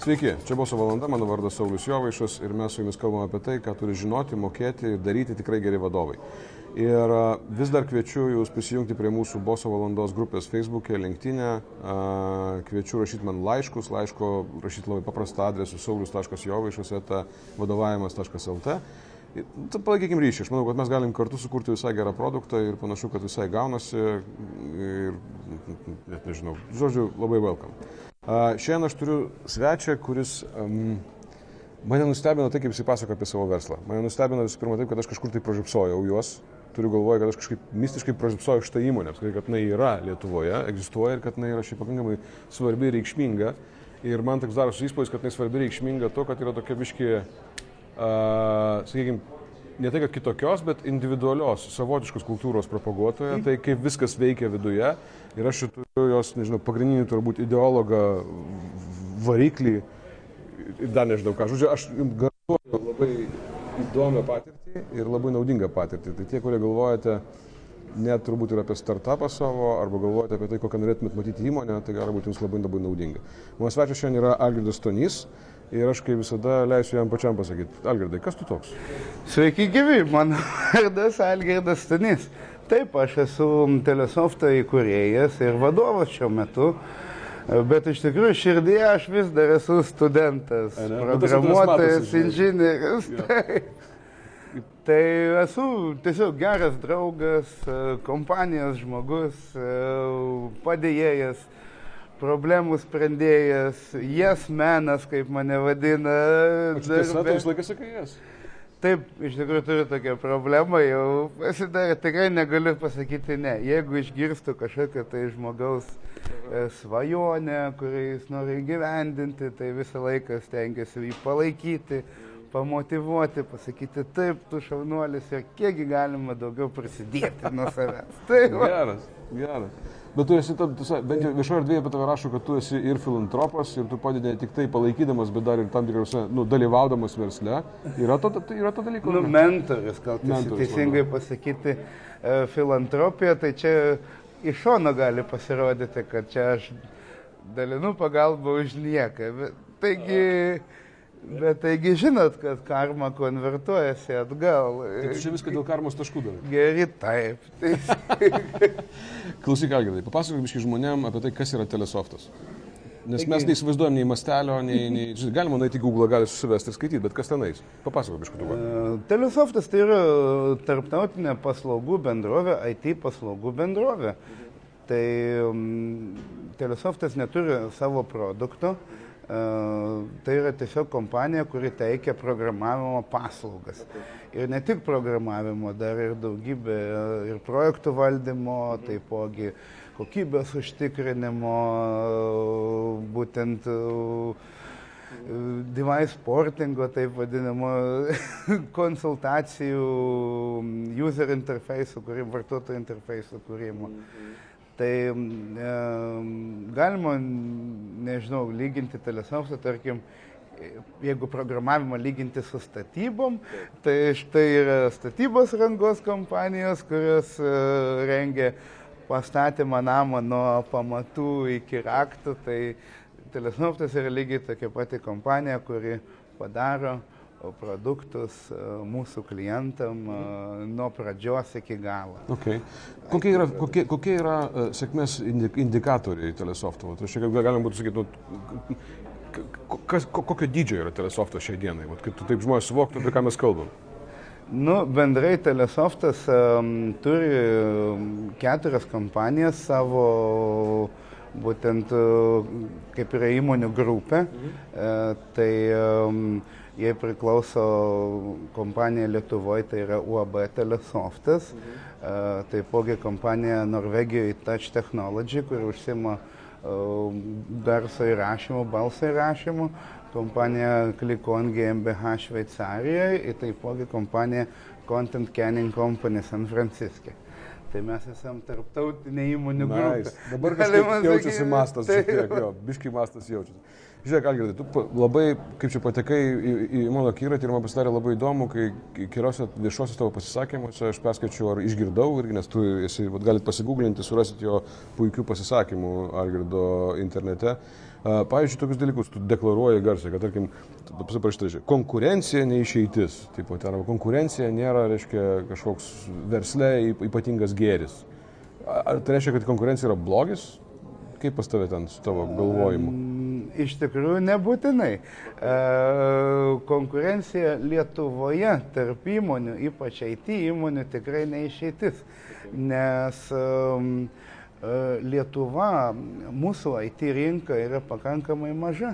Sveiki, čia Boso valanda, mano vardas Saulis Jovaišas ir mes su jumis kalbame apie tai, ką turi žinoti, mokėti ir daryti tikrai geri vadovai. Ir vis dar kviečiu jūs prisijungti prie mūsų Boso valandos grupės Facebook'e, LinkedIn'e. Kviečiu rašyti man laiškus, laiško rašyti labai paprastą adresu saulis.jovaišas eta vadovavimas.lt. Palaikykim ryšį, aš manau, kad mes galim kartu sukurti visai gerą produktą ir panašu, kad visai gaunasi ir, net nežinau, žodžiu, labai welcome. Šiandien aš turiu svečią, kuris um, mane nustebino tai, kaip jisai pasako apie savo verslą. Mane nustebino visų pirma taip, kad aš kažkur tai pražipsojau juos. Turiu galvoje, kad aš kažkaip mistiškai pražipsojau šitą įmonę, kad jinai yra Lietuvoje, egzistuoja ir kad jinai yra šiaip pakankamai svarbi ir reikšminga. Ir man toks darosi įspūdis, kad jinai svarbi ir reikšminga to, kad yra tokia biški, uh, sakykime, ne tai, kad kitokios, bet individualios, savotiškos kultūros propaguotoja, tai kaip viskas veikia viduje. Ir aš turiu jos, nežinau, pagrindinį turbūt ideologą, variklį dar nežinau ką. Žodžiu, aš jums garantuoju labai įdomią patirtį ir labai naudingą patirtį. Tai tie, kurie galvojate, net turbūt ir apie startupą savo, arba galvojate apie tai, kokią norėtumėt matyti įmonę, tai gali būti jums labai labai naudinga. Mano svečias šiandien yra Algirdas Tonys. Ir aš kaip visada leisiu jam pačiam pasakyti, Algirdai, kas tu toks? Sveiki gyvi, mano vardas Algirdas Stanys. Taip, aš esu Telesofto įkūrėjas ir vadovas šiuo metu. Bet iš tikrųjų širdėje aš vis dar esu studentas, programuotojas, inžinieris. Taip. Tai esu tiesiog geras draugas, kompanijos žmogus, padėjėjas problemų sprendėjas, jas menas, kaip mane vadina. Tiesa, tu visą laiką sakai jas. Taip, iš tikrųjų turiu tokią problemą, jau pasidarė, tikrai negaliu pasakyti ne. Jeigu išgirstu kažkokią tai žmogaus e, svajonę, kurį jis nori įgyvendinti, tai visą laiką stengiuosi jį palaikyti, pamotivuoti, pasakyti taip, tu šaunuolis ir kiekgi galima daugiau prisidėti nuo savęs. Taip. Geras, geras. Bet tu esi, tu, bent jau viešoje erdvėje apie tave rašo, kad tu esi ir filantropas, ir tu padedi ne tik tai palaikydamas, bet dar ir tam tikrose, nu, dalyvaudamas versle. Yra to, yra to dalyko? Nu, mentorius, gal teisingai pasakyti, e, filantropija, tai čia iš šono gali pasirodyti, kad čia aš dalinu pagalbą už nieką. Taigi... A Bet taigi žinot, kad karma konvertuojasi atgal. Tai čia viską dėl karmos taškų darai. Geri, taip. Klausyk, Algirdai, papasakok biškai žmonėm apie tai, kas yra telesoftas. Nes taigi, mes neįsivaizduojam nei mastelio, nei, nei žinai, galima nueiti į Google, gali susivesti ir skaityti, bet kas tenais? Papasakok biškai tu. Uh, telesoftas tai yra tarptautinė paslaugų bendrovė, IT paslaugų bendrovė. Tai um, telesoftas neturi savo produkto. Uh, Tai yra tiesiog kompanija, kuri teikia programavimo paslaugas. Ir ne tik programavimo, dar ir daugybė ir projektų valdymo, taipogi kokybės užtikrinimo, būtent device portingo, taip vadinamo, konsultacijų, user interfejų, kūrimo, vartotojų interfejų kūrimo. Tai e, galima, nežinau, lyginti telesofą, tarkim, jeigu programavimą lyginti su statybom, tai štai yra statybos rangos kompanijos, kurios e, rengia pastatymą namą nuo pamatų iki raktų, tai telesoftas yra lygiai tokia pati kompanija, kuri padaro produktus e, mūsų klientam e, nuo pradžios iki galo. Okay. Kokie yra, kokie, kokie yra uh, sėkmės indikatoriai telesofto? Tai šiek tiek galima būtų sakyti, nu, kas, kokio dydžio yra telesoftas šiai dienai, Vat, kad taip žmonės suvoktų, apie ką mes kalbam. Nu, bendrai Telesoftas um, turi keturias kompanijas savo, būtent uh, kaip yra įmonių grupė. Mhm. Uh, tai Jie priklauso kompanija Lietuvoje, tai yra UAB Telesoftas, mhm. taipogi kompanija Norvegijoje Touch Technology, kuri užsima garso įrašymu, balso įrašymu, kompanija Klikon GmbH Šveicarijoje ir taipogi kompanija Content Canning Company San Franciske. Tai mes esame tarptautinė įmonių grupė. Nice. Dabar kažkaip jaučiasi mastas, šiek tiek, jo, biški mastas jaučiasi. Žiūrėk, Algirdai, tu labai, kaip čia patekai į, į mano akiratį ir man pasidarė labai įdomu, kai keliose viešosios tavo pasisakymuose aš perskaičiau ar išgirdau, irgi, nes tu esi, vat, galit pasigūglinti, surasit jo puikių pasisakymų Algirdo internete. Pavyzdžiui, tokius dalykus tu deklaruoji garsiai, kad, tarkim, pasiprašytai, konkurencija neišeitis. Taip, tai arba konkurencija nėra, reiškia, kažkoks versle ypatingas gėris. Ar tai reiškia, kad konkurencija yra blogis? Kaip pas tavę ten su tavo galvojimu? Iš tikrųjų, nebūtinai. E, konkurencija Lietuvoje tarp įmonių, ypač IT įmonių, tikrai neišeitis. Nes um, Lietuva, mūsų IT rinka yra pakankamai maža.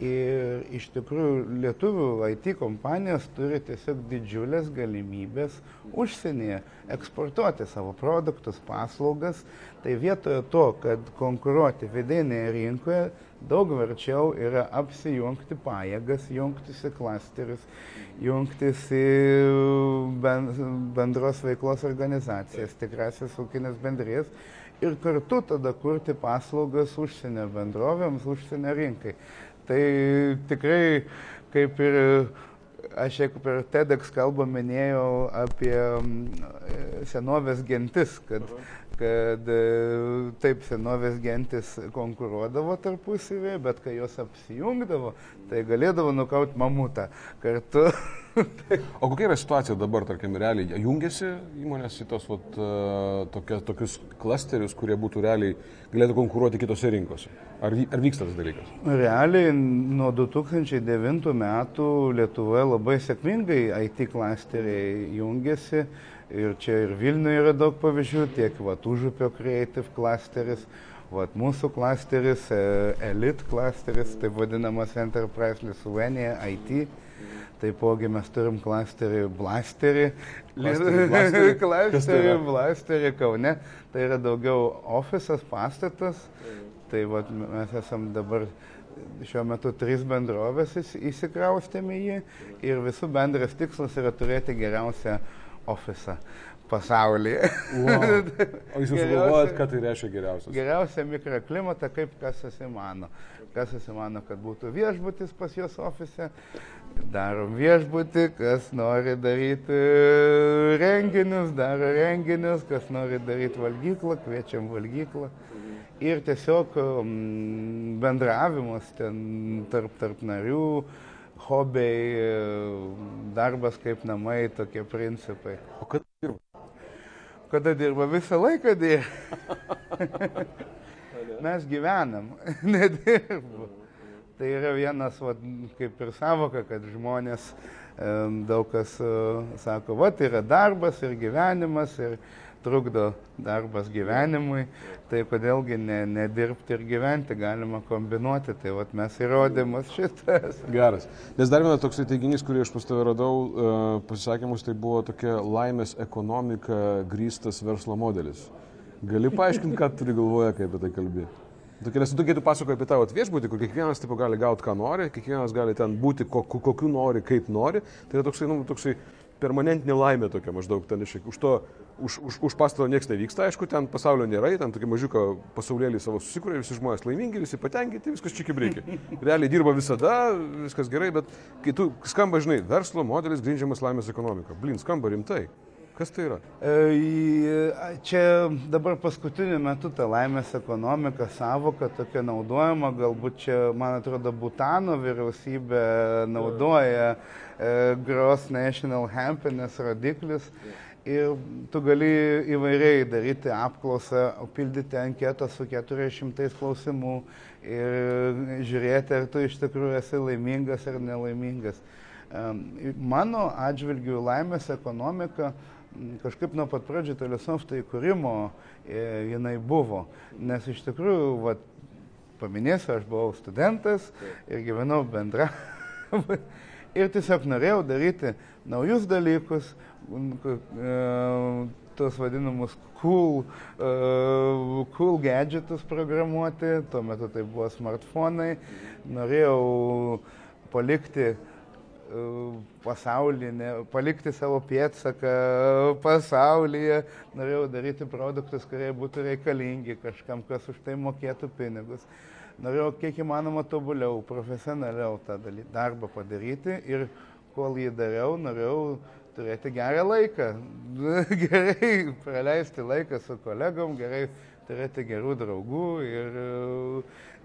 Ir iš tikrųjų lietuvių IT kompanijos turi tiesiog didžiulės galimybės užsienyje eksportuoti savo produktus, paslaugas. Tai vietoje to, kad konkuruoti vidinėje rinkoje, daug verčiau yra apsijungti pajėgas, jungtis į klasterius, jungtis į bendros veiklos organizacijas, tikrasis ūkinės bendrės ir kartu tada kurti paslaugas užsienio bendrovėms, užsienio rinkai. Tai tikrai kaip ir aš jeigu per TEDx kalbą minėjau apie mm, senovės gentis, kad, kad e, taip senovės gentis konkuruodavo tarpusavėje, bet kai jos apsijungdavo, tai galėdavo nukauti mamutą kartu. o kokia yra situacija dabar, tarkim, realiai jungiasi įmonės į tos vat, e, tokia, tokius klasterius, kurie būtų realiai galėtų konkuruoti kitose rinkose? Ar, ar vyksta tas dalykas? Realiai nuo 2009 metų Lietuvoje labai sėkmingai IT klasteriai jungiasi. Ir čia ir Vilniuje yra daug pavyzdžių, tiek Vatūžupio Creative klasteris, Vat mūsų klasteris, e, Elite klasteris, taip vadinamas Enterprise Lithuania IT. Taipogi mes turim klasterį Blasterį. Klasterį Blasterį Kaune. Tai yra daugiau ofisas, pastatas. Tai vat, mes esam dabar šiuo metu trys bendrovės įsikraustėme jį ir visų bendras tikslas yra turėti geriausią ofisą pasaulyje. Wow. O jūs sugalvojat, ką tai reiškia geriausias? Geriausią mikroklimatą, kaip kas įsimano. Kas įsimano, kad būtų viešbutis pas jos ofise, darom viešbutį, kas nori daryti renginius, daro renginius, kas nori daryti valgyklą, kviečiam valgyklą. Ir tiesiog um, bendravimas ten tarp, tarp narių, hobiai, darbas kaip namai, tokie principai. O kad? Kada dirba, visą laiką dirba. Mes gyvenam, nedirbu. Tai yra vienas, va, kaip ir savoka, kad žmonės daug kas sako, va, tai yra darbas ir gyvenimas ir trukdo darbas gyvenimui, tai kodėlgi ne, nedirbti ir gyventi, galima kombinuoti, tai vat mes įrodymas šitas. Geras. Nes dar vienas toks teiginys, kurį aš pas tavę radau, uh, pasisakymus, tai buvo tokia laimės ekonomika grįstas verslo modelis. Gali paaiškinti, ką turi galvoje, kai apie tai kalbė? Tokia, nes tu kai tu pasakoji apie tavo viešbutį, kur kiekvienas tipo gali gauti, ką nori, kiekvienas gali ten būti, kokiu, kokiu nori, kaip nori, tai yra toksai, nu, toksai permanentinė laimė tokia maždaug ten iš, už to, už, už, už pastato niekas nevyksta, aišku, ten pasaulio nėra, ten tokį mažiuką pasaulėlį savo susikūrė, visi žmonės laimingi, visi patenkinti, viskas čia kaip reikia. Realiai dirba visada, viskas gerai, bet kai tu skamba, žinai, verslo modelis grindžiamas laimės ekonomika, blin, skamba rimtai. Kas tai yra? E, čia dabar paskutiniu metu ta laimės ekonomika savoka tokia naudojama, galbūt čia, man atrodo, Butano vyriausybė naudoja e, Gross National Happiness rodiklis. Ir tu gali įvairiai daryti apklausą, pildyti anketą su 400 klausimų ir žiūrėti, ar tu iš tikrųjų esi laimingas ar nelaimingas. Mano atžvilgių laimės ekonomika kažkaip nuo pat pradžių telesofto įkūrimo e, jinai buvo. Nes iš tikrųjų, vat, paminėsiu, aš buvau studentas ir gyvenau bendra. ir tiesiog norėjau daryti naujus dalykus, e, tos vadinamus cool, uh, cool gadgetus programuoti, tuo metu tai buvo smartfonai, norėjau palikti uh, pasaulinė, palikti savo pėdsaką pasaulyje, norėjau daryti produktus, kurie būtų reikalingi kažkam, kas už tai mokėtų pinigus. Norėjau kiek įmanoma tobuliau, profesionaliau tą darbą padaryti ir kol jį dariau, norėjau turėti gerą laiką, gerai praleisti laiką su kolegom, gerai turėti gerų draugų ir e,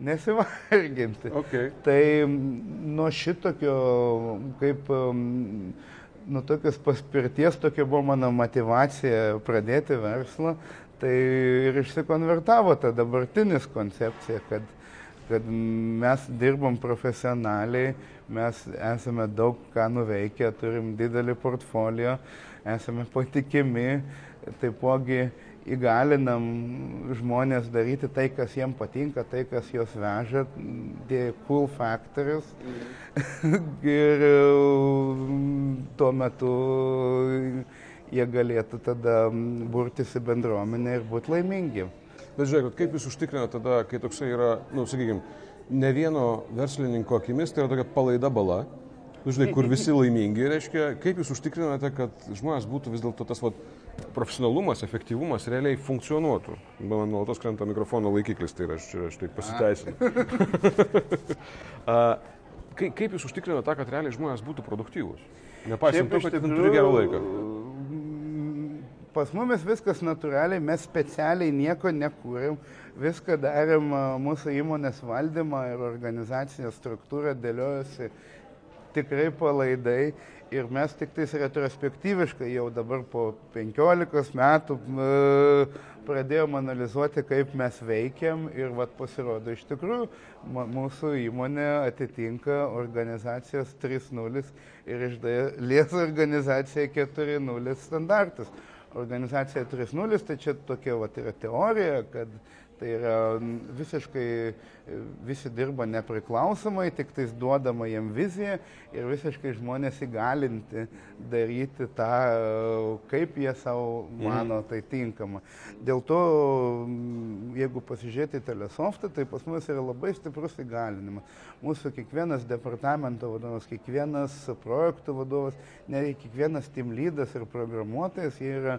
nesivarginti. Okay. Tai nuo šitokio, kaip nuo tokios paspirties, tokia buvo mano motivacija pradėti verslą, tai ir išsikonvertavo ta dabartinis koncepcija, kad, kad mes dirbam profesionaliai, mes esame daug ką nuveikę, turim didelį portfolio, esame patikimi, taipogi įgalinam žmonės daryti tai, kas jiems patinka, tai, kas juos veža, tie cool factors. ir tuo metu jie galėtų tada burtis į bendruomenę ir būti laimingi. Bet žiūrėkit, kaip jūs užtikrinate tada, kai toksai yra, na, nu, sakykime, ne vieno verslininko akimis, tai yra tokia palaida bala, nu, žinai, kur visi laimingi, reiškia, kaip jūs užtikrinate, kad žmonės būtų vis dėlto tas vat, profesionalumas, efektyvumas realiai funkcionuotų. Man nuolatos krenta mikrofono laikiklis, tai aš, aš taip pasiteisinu. kaip jūs užtikrinate tą, kad realiai žmonės būtų produktyvūs? Nepaisant to, kad turi gerą laiką. Pas mumis viskas natūraliai, mes specialiai nieko nekūrėm, viską darėm mūsų įmonės valdymą ir organizacinę struktūrą dėliojosi tikrai palaidai ir mes tik tais retrospektyviškai jau dabar po 15 metų pradėjom analizuoti, kaip mes veikiam ir vat pasirodo iš tikrųjų mūsų įmonė atitinka organizacijos 3.0 ir iš dalies organizacija 4.0 standartus. Organizacija 3.0 tai čia tokia vat yra teorija, kad Tai yra visiškai visi dirba nepriklausomai, tik tais duodama jiem viziją ir visiškai žmonės įgalinti daryti tą, kaip jie savo mano, tai tinkama. Dėl to, jeigu pasižiūrėti telesoftą, tai pas mus yra labai stiprus įgalinimas. Mūsų kiekvienas departamento vadovas, kiekvienas projektų vadovas, net kiekvienas team lydas ir programuotojas, jie yra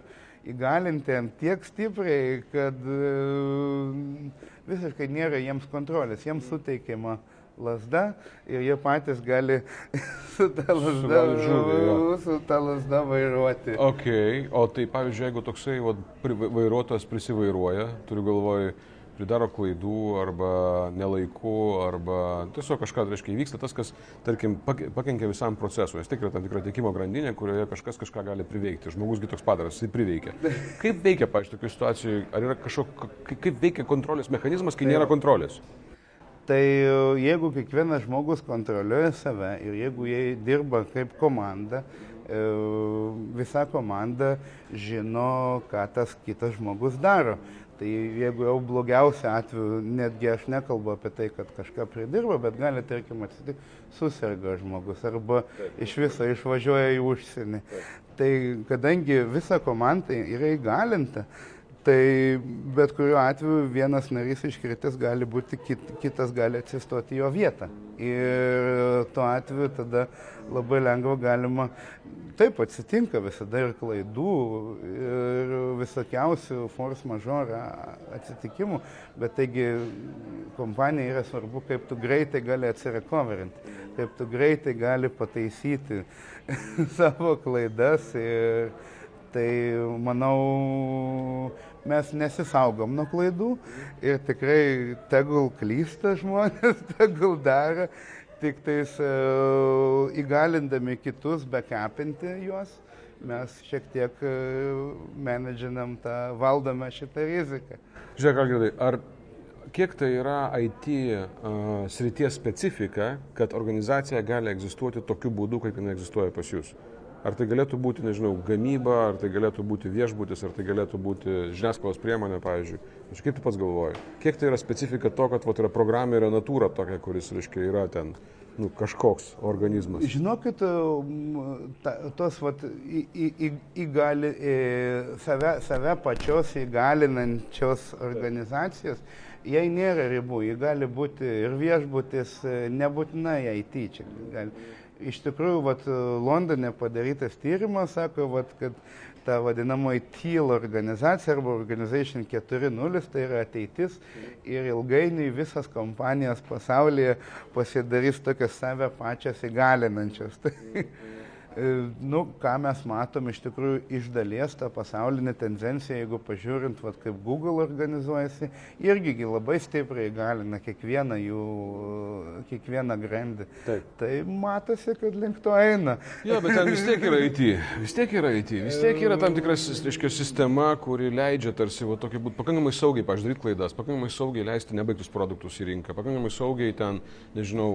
įgalinti ant tiek stipriai, kad e, visiškai nėra jiems kontrolės, jiems suteikiama lasda ir jie patys gali su ta lasda, žuvį, su ta lasda vairuoti. Okay. O tai pavyzdžiui, jeigu toksai va, vairuotojas prisivairuoja, turiu galvoj, pridaro klaidų arba nelaiku, arba tiesiog kažką, tai reiškia, įvyksta tas, kas, tarkim, pakenkia visam procesui. Nes tikrai tam tikra tiekimo grandinė, kurioje kažkas kažką gali priveikti. Žmogusgi toks padaras, jis priveikia. Kaip veikia, pavyzdžiui, tokių situacijų, ar yra kažkoks, kaip veikia kontrolės mechanizmas, kai nėra kontrolės? Tai jeigu kiekvienas žmogus kontroliuoja save ir jeigu jie dirba kaip komanda, e, visa komanda žino, ką tas kitas žmogus daro. Tai jeigu jau blogiausia atveju, netgi aš nekalbu apie tai, kad kažką pridirba, bet gali, tarkim, atsitikti, susirga žmogus arba iš viso išvažiuoja į užsienį. Tai kadangi visa komanda yra įgalinta, Tai bet kuriuo atveju vienas narys iškritęs gali būti, kit, kitas gali atsistoti jo vietą. Ir tuo atveju tada labai lengva galima, taip atsitinka visada ir klaidų, ir visokiausių force major atsitikimų, bet taigi kompanija yra svarbu, kaip tu greitai gali atsirekoverinti, kaip tu greitai gali pataisyti savo klaidas. Ir, tai manau, mes nesisaugom nuo klaidų ir tikrai tegul klysta žmonės, tegul daro, tik tais uh, įgalindami kitus, bekapinti juos, mes šiek tiek uh, menedžinam tą, valdome šitą riziką. Žiūrėk, Algirdai, ar kiek tai yra IT uh, srities specifika, kad organizacija gali egzistuoti tokiu būdu, kaip jinai egzistuoja pas jūs? Ar tai galėtų būti, nežinau, gamyba, ar tai galėtų būti viešbutis, ar tai galėtų būti žiniasklaidos priemonė, pavyzdžiui. Aš kaip tu pats galvoji? Kiek tai yra specifika to, kad vat, yra programė, yra natūra tokia, kuris, reiškia, yra ten nu, kažkoks organizmas? Žinokit, ta, tos vat, į, į, įgali, save, save pačios įgalinančios organizacijos, jai nėra ribų, ji gali būti ir viešbutis, nebūtinai IT čia. Gali Iš tikrųjų, vat, Londone padarytas tyrimas sako, vat, kad ta vadinamoji TEAL organizacija arba Organization 4.0 tai yra ateitis ir ilgainiui visas kompanijos pasaulyje pasidarys tokias save pačias įgalinančias. Tai, nu, ką mes matom iš tikrųjų iš dalies tą pasaulinę tendenciją, jeigu pažiūrint, vat, kaip Google organizuojasi, irgi labai stipriai galina kiekvieną jų, kiekvieną grandį. Taip. Tai matosi, kad link to eina. Jo, bet ten vis tiek yra IT, vis tiek yra IT, vis tiek yra tam tikra reiškia, sistema, kuri leidžia tarsi va, tokį būti pakankamai saugiai, pažiūrėti klaidas, pakankamai saugiai leisti nebaigtus produktus į rinką, pakankamai saugiai ten, nežinau,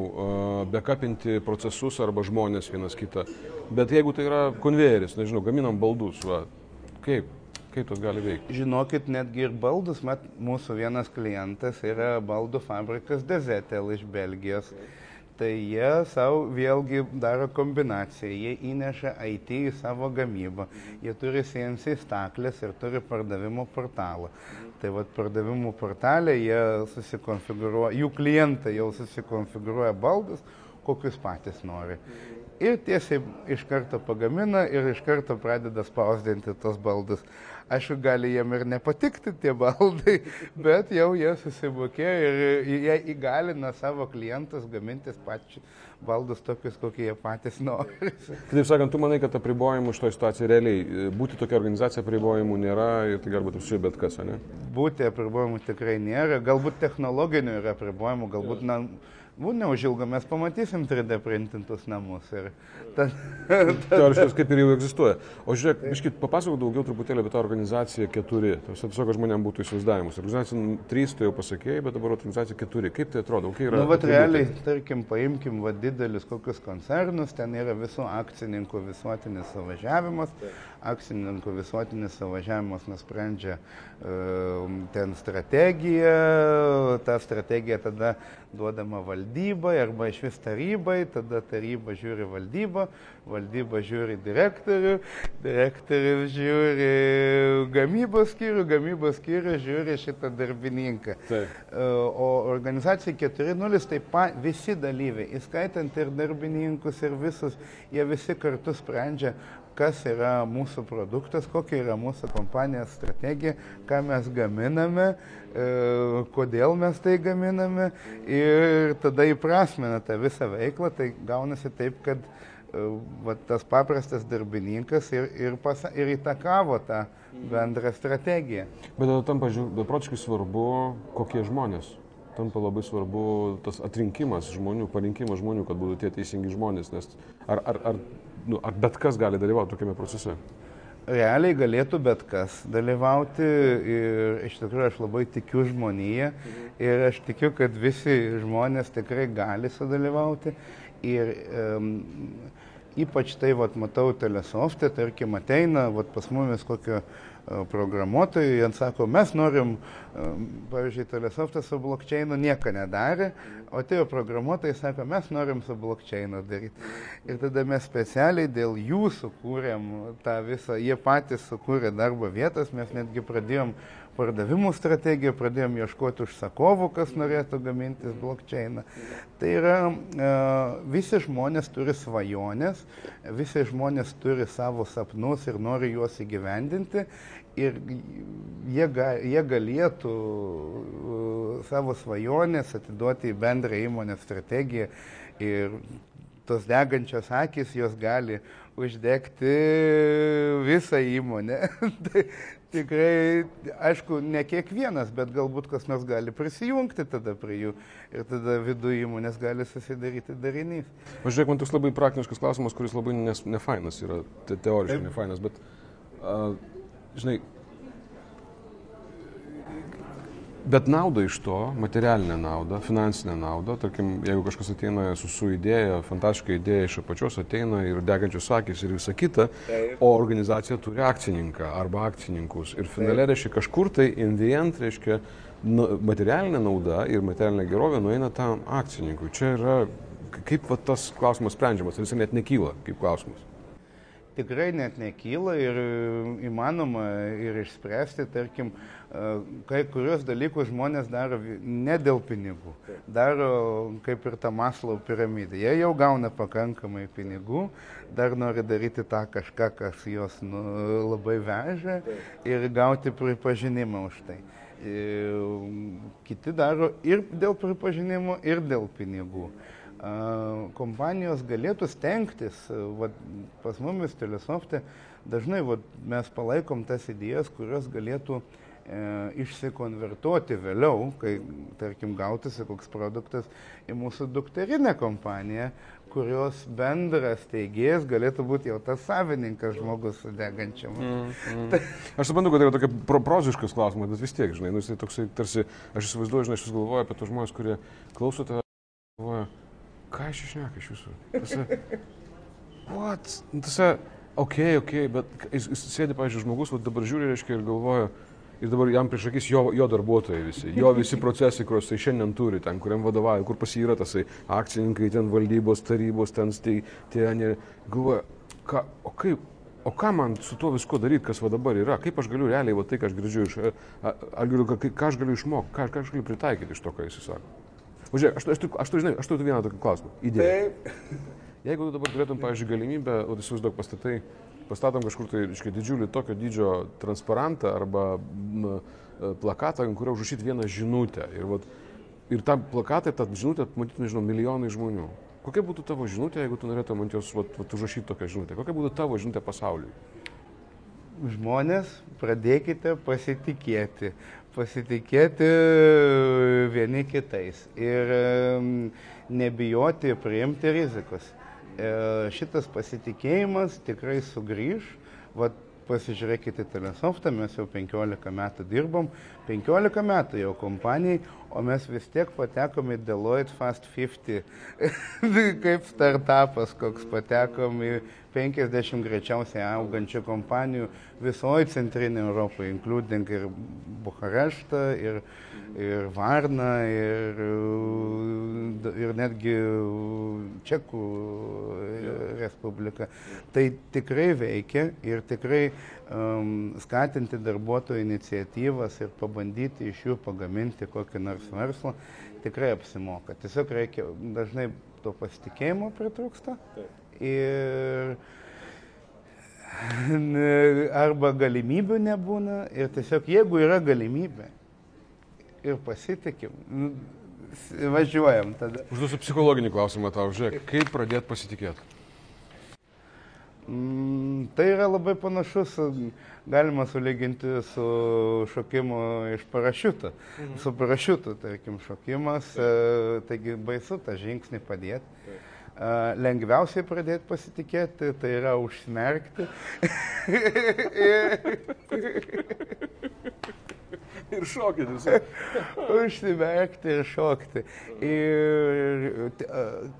bekapinti procesus arba žmonės vienas kitą. Bet jeigu tai yra konvejeris, nežinau, gaminam baldus, va, kaip, kaip tas gali veikti? Žinokit, netgi ir baldus, mat, mūsų vienas klientas yra baldų fabrikas Dezetel iš Belgijos. Tai jie savo vėlgi daro kombinaciją, jie įneša IT į savo gamybą, jie turi CNC staklės ir turi pardavimo portalą. Tai vad pardavimų portalė jie susikonfigūruoja, jų klientai jau susikonfigūruoja baldus, kokius patys nori ir tiesiai iš karto pagamina ir iš karto pradeda spausdinti tos baldus. Aišku, gali jiem ir nepatikti tie baldai, bet jau jie susibokė ir jie įgalina savo klientus gamintis pačius baldus tokius, kokie jie patys nori. Kitaip sakant, tu manai, kad apribojimų šitoje situacijoje realiai būti tokia organizacija apribojimų nėra ir tai galbūt apsižiūrė bet kas, ne? Būti apribojimų tikrai nėra, galbūt technologinių yra apribojimų, galbūt na, Bu, neužilgo mes pamatysim 3D printintus namus. Ir ta, ta, Teoriškai kaip ir jau egzistuoja. O žiūrėk, biškit, papasakok daugiau truputėlį apie tą organizaciją 4. Tiesiog, kad žmonėms būtų įsivaizdavimus. Organizacija 3 tai jau pasakėjai, bet dabar organizacija 4. Kaip tai atrodo? Kokie yra? Na, nu, va, realiai, tarkim, paimkim va, didelius kokius koncernus, ten yra visų akcininkų visuotinis suvažiavimas. Akcininkų visuotinis suvažiavimas nusprendžia uh, ten strategiją, ta strategija tada duodama valdybai arba iš vis tarybai, tada taryba žiūri valdybą, valdyba žiūri direktorių, direktorius žiūri gamybos skyrių, gamybos skyrių žiūri šitą darbininką. Taip. E, o organizacija 4.0 taip pat visi dalyviai, įskaitant ir darbininkus, ir visus, jie visi kartu sprendžia, kas yra mūsų produktas, kokia yra mūsų kompanijos strategija, ką mes gaminame, e, kodėl mes tai gaminame ir tada įprasmina tą visą veiklą, tai gaunasi taip, kad e, va, tas paprastas darbininkas ir, ir, pasa, ir įtakavo tą bendrą strategiją. Bet tada tampa beprotiškai svarbu, kokie žmonės. Tampa labai svarbu tas atrinkimas žmonių, parinkimas žmonių, kad būtų tie teisingi žmonės. Nes ar, ar, ar nu, ar bet kas gali dalyvauti tokiame procese? Realiai galėtų bet kas dalyvauti ir iš tikrųjų aš labai tikiu žmoniją ir aš tikiu, kad visi žmonės tikrai gali sudalyvauti ir um, ypač tai, vat, matau, telesoftė, tarkim, ateina, vat, pas mumis kokio E, programuotojai, jie sako, mes norim, e, pavyzdžiui, telesoftas su blokčiainu nieko nedarė, o atėjo programuotojai, sako, mes norim su blokčiainu daryti. Ir tada mes specialiai dėl jų sukūrėm tą visą, jie patys sukūrė darbo vietas, mes netgi pradėjom pardavimų strategiją, pradėjom ieškoti užsakovų, kas norėtų gamintis blokčeiną. Tai yra, e, visi žmonės turi svajonės, visi žmonės turi savo sapnus ir nori juos įgyvendinti ir jie, ga, jie galėtų e, savo svajonės atiduoti į bendrą įmonės strategiją ir tos degančios akis jos gali uždegti visą įmonę. tai, tikrai, aišku, ne kiekvienas, bet galbūt kas nors gali prisijungti tada prie jų ir tada vidų įmonės gali susidaryti darinys. Pažiūrėk, man toks labai praktiškas klausimas, kuris labai nefainas yra, te, teoriškai nefainas, bet, uh, žinai, Bet nauda iš to, materialinė nauda, finansinė nauda, tarkim, jeigu kažkas ateina su, su idėja, fantastiška idėja iš apačios ateina ir degančios akis ir visa kita, Taip. o organizacija turi akcininką arba akcininkus. Ir finale reiškia kažkur tai in the end reiškia nu, materialinė nauda ir materialinė gerovė nueina tam akcininkui. Čia yra, kaip va, tas klausimas sprendžiamas, ar jis net nekyla kaip klausimas tikrai net nekyla ir įmanoma ir išspręsti, tarkim, kai kurios dalykus žmonės daro ne dėl pinigų, daro kaip ir tą maslau piramidę. Jie jau gauna pakankamai pinigų, dar nori daryti tą kažką, kas juos nu, labai veža ir gauti pripažinimą už tai. Kiti daro ir dėl pripažinimo, ir dėl pinigų. kompanijos galėtų stengtis, va, pas mumis Telesofte dažnai va, mes palaikom tas idėjas, kurios galėtų e, išsikonvertuoti vėliau, kai, tarkim, gautųsi koks produktas į mūsų dukterinę kompaniją, kurios bendras teigėjas galėtų būti jau tas savininkas žmogus su degančiam. Mm, mm. Aš suprantu, kad tai yra tokia pro proziškas klausimas, bet vis tiek, žinai, nu, jis toksai tarsi, aš įsivaizduoju, žinai, aš vis galvoju apie tos žmonės, kurie klauso tave, galvoja, ką aš išneka iš jūsų. Tasa, what? Nu, tasa, ok, ok, bet jis, jis sėdi, pavyzdžiui, žmogus, va dabar žiūri, reiškia, ir galvoja, ir dabar jam prieš akis jo, jo darbuotojai visi, jo visi procesai, kuriuos jisai šiandien turi, ten, kuriam vadovauja, kur pas jį yra tasai akcininkai, ten valdybos, tarybos, ten tai, ten, galvoja, ką, o kaip, o ką man su tuo viskuo daryti, kas va dabar yra, kaip aš galiu realiai, va tai, ką aš girdžiu iš, galiu, ką, ką aš galiu išmokti, ką, ką aš galiu pritaikyti iš to, ką jis sako. Važiuok, aš, aš, aš, aš, žinai, aš turiu vieną tokį klausimą. Idėja. Taip. Jeigu tu dabar turėtum, pavyzdžiui, galimybę, o įsivaizduok pastatai, pastatom kažkur tai, reiškia, didžiulį tokio dydžio transparantą arba m, e, plakatą, ant kurio užrašyti vieną žinutę. Ir, vat, ir tą plakatą, tą žinutę matytų, nežinau, milijonai žmonių. Kokia būtų tavo žinutė, jeigu tu norėtum ant jos vat, vat, užrašyti tokią žinutę? Kokia būtų tavo žinutė pasauliui? Žmonės, pradėkite pasitikėti. Pasitikėti vieni kitais ir nebijoti priimti rizikus. E, šitas pasitikėjimas tikrai sugrįž. Vat pasižiūrėkite telesoftą, mes jau 15 metų dirbom, 15 metų jau kompanijai, o mes vis tiek patekom į Deloitte Fast 50, kaip startupas, koks patekom į 50 greičiausiai augančių kompanijų visoje centrinėje Europoje, including ir Bukareštą, ir, ir Varną, ir, ir netgi Čekų Respubliką. Tai tikrai veikia ir tikrai um, skatinti darbuotojų iniciatyvas ir pabandyti iš jų pagaminti kokį nors verslą tikrai apsimoka. Tiesiog reikia dažnai to pasitikėjimo pritrūksta. Taip ir arba galimybių nebūna ir tiesiog jeigu yra galimybė ir pasitikim, važiuojam tada. Užduosiu psichologinį klausimą tau, žiūrėk, kaip pradėti pasitikėti? Mm, tai yra labai panašus, galima sulyginti su šokimu iš parašiuto. Mhm. Su parašiutu, tarkim, šokimas, e, taigi baisu tą žingsnį padėti. Taip lengviausiai pradėti pasitikėti, tai yra užsmerkti. ir šokti. Užsimerkti ir šokti. Ir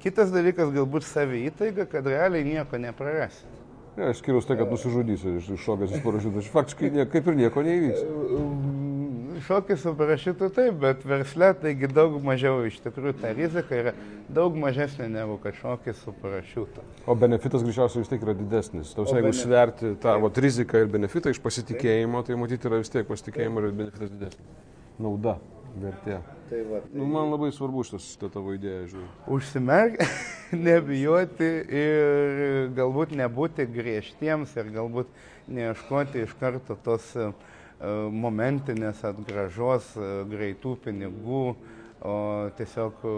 kitas dalykas galbūt savytaiga, kad realiai nieko neprarasi. Ne, išskyrus tai, kad nusižudysi iš šokęs iš parašiuto. Faktiškai nie, kaip ir nieko neįvyks šokis su parašiutu taip, bet versle taigi daug mažiau iš tikrųjų ta rizika yra daug mažesnė negu kad šokis su parašiutu. O benefitas greičiausiai vis tiek yra didesnis. Tau, jeigu benef... sverti tą vat, riziką ir benefitą iš pasitikėjimo, tai matyti yra vis tiek pasitikėjimo ir benefitas didesnis. Nauda, vertė. Tai va, tai... Nu, man labai svarbu šitas šitą tavo idėją, žiūrėjau. Užsimerk, nebijoti ir galbūt nebūti griežtiems ir galbūt neieškoti iš karto tos uh, momentinės atgražos, e, greitų pinigų, o tiesiog e,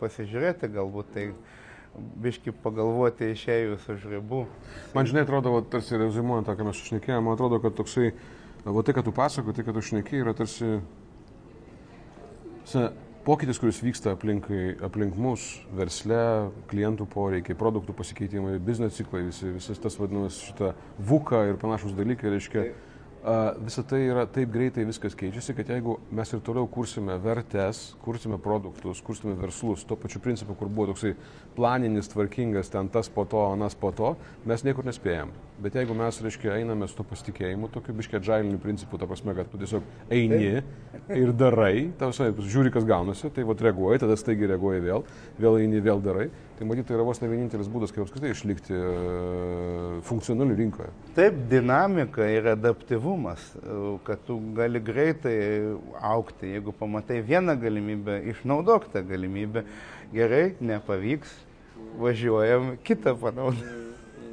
pasižiūrėti galbūt tai biški pagalvoti išėjus už ribų. Man žinai, atrodo, va, tarsi rezimuojant tą, ką mes išnekėjome, man atrodo, kad toksai, va tai, kad tu pasako, tai, kad tu šnekėjai, yra tarsi sa, pokytis, kuris vyksta aplinkai, aplink mus, versle, klientų poreikiai, produktų pasikeitimai, biznes ciklai, visi, visas tas vadinamas šitą vuką ir panašus dalykai, reiškia. Taip Visą tai yra taip greitai viskas keičiasi, kad jeigu mes ir toliau kursime vertes, kursime produktus, kursime verslus, tuo pačiu principu, kur buvo toksai planinis, tvarkingas, ten tas po to, anas po to, mes niekur nespėjam. Bet jeigu mes, reiškia, einame su to pasitikėjimu, tokiu biškiai džailiniu principu, ta prasme, kad tu tiesiog eini ir darai, tau žiūri, kas gaunasi, tai vad reaguoji, tada staigiai reaguoji vėl, vėl eini, vėl darai. Tai matyt, tai yra vos ne vienintelis būdas, kaip apskritai išlikti e, funkcionaliu rinkoje. Taip, dinamika ir adaptyvumas, kad tu gali greitai aukti. Jeigu pamatai vieną galimybę, išnaudok tą galimybę. Gerai, nepavyks, važiuojam, kitą panaudojam.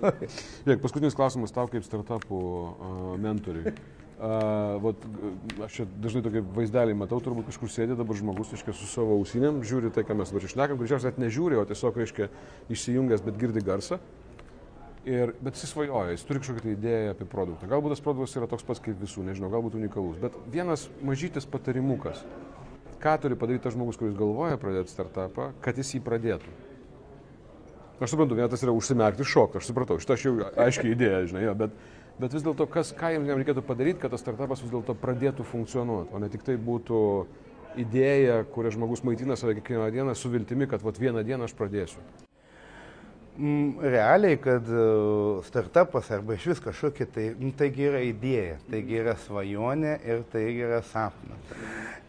Žiūrėk, paskutinis klausimas tau kaip startupų uh, mentoriui. Uh, vat, aš čia dažnai tokį vaizdelį matau, turbūt kažkur sėdė dabar žmogus, reiškia, su savo ausinėm, žiūri tai, ką mes dabar išnekam, greičiausiai net nežiūri, o tiesiog, reiškia, išsijungęs, bet girdi garsą. Ir, bet jis svajoja, jis turi kažkokią tai idėją apie produktą. Galbūt tas produktas yra toks pats kaip visų, nežinau, galbūt unikalus. Bet vienas mažytis patarimukas, ką turi padaryti tas žmogus, kuris galvoja pradėti startupą, kad jis jį pradėtų. Aš suprantu, vienas yra užsimerkti šokti, aš supratau, šitą aš jau aiškiai idėją, žinai, jo, bet, bet vis dėlto, kas, ką jiems reikėtų padaryti, kad tas startupas vis dėlto pradėtų funkcionuoti, o ne tik tai būtų idėja, kurią žmogus maitina save kiekvieną dieną su viltimi, kad vat vieną dieną aš pradėsiu. Realiai, kad e, startupas arba iš vis kažkokia, tai nu, taigi yra idėja, taigi yra svajonė ir tai yra sapnas.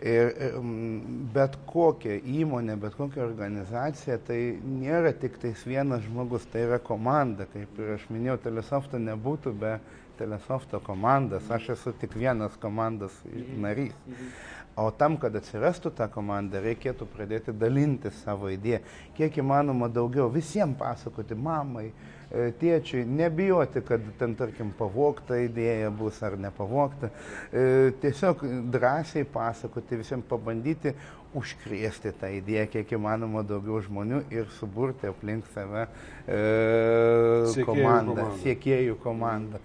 Ir bet kokia įmonė, bet kokia organizacija, tai nėra tik tais vienas žmogus, tai yra komanda. Kaip ir aš minėjau, Telesofto nebūtų be Telesofto komandas, aš esu tik vienas komandos narys. O tam, kad atsirastų ta komanda, reikėtų pradėti dalintis savo idėją. Kiek įmanoma daugiau visiems pasakoti, mamai, e, tėčiui, nebijoti, kad ten, tarkim, pavokta idėja bus ar nepavokta. E, tiesiog drąsiai pasakoti, visiems pabandyti užkrėsti tą idėją, kiek įmanoma daugiau žmonių ir suburti aplink save e, komandą, siekėjų komandą.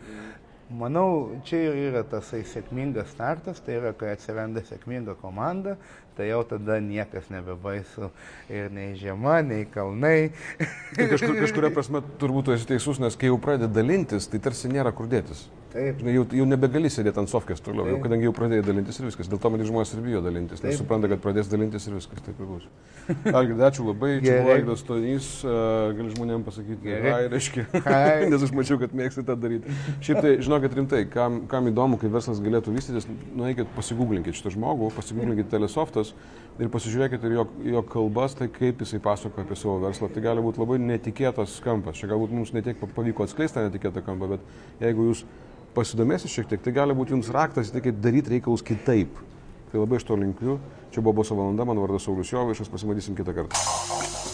Manau, čia ir yra tasai sėkmingas startas, tai yra, kai atsiranda sėkminga komanda, tai jau tada niekas nebebaisu ir nei žiema, nei kalnai. Tai kažkur, kažkuria prasme turbūt esi teisus, nes kai jau pradedi dalintis, tai tarsi nėra kur dėtis. Taip. Žinai, jau, jau nebegali sėdėti ant sofkės toliau, Taip. jau kadangi jau pradėjai dalintis ir viskas. Dėl to man žmonės ir bijo dalintis, nes Taip. supranta, kad pradės dalintis ir viskas. Taip ir bus. Algirdai, ačiū labai. Čia buvo Aidas Stonys, uh, gali žmonėms pasakyti, ai, reiškia. nes aš mačiau, kad mėgsti tą daryti. Šiaip tai, žinokit rimtai, kam, kam įdomu, kaip verslas galėtų vystytis, nueikit, pasigūglinkit šitą žmogų, pasigūglinkit telesoftas ir pasižiūrėkit ir jo, jo kalbas, tai kaip jisai pasakoja apie savo verslą. Tai gali būti labai netikėtas kampas. Čia galbūt mums netiek pavyko atskleisti tą netikėtą kampą, bet jeigu jūs pasidomėsit šiek tiek, tai gali būti jums raktas į tai, kaip daryti reikalus kitaip. Tai labai iš to linkiu. Čia buvo Boso valanda, mano vardas Saulis Jovaišas, pasimatysim kitą kartą.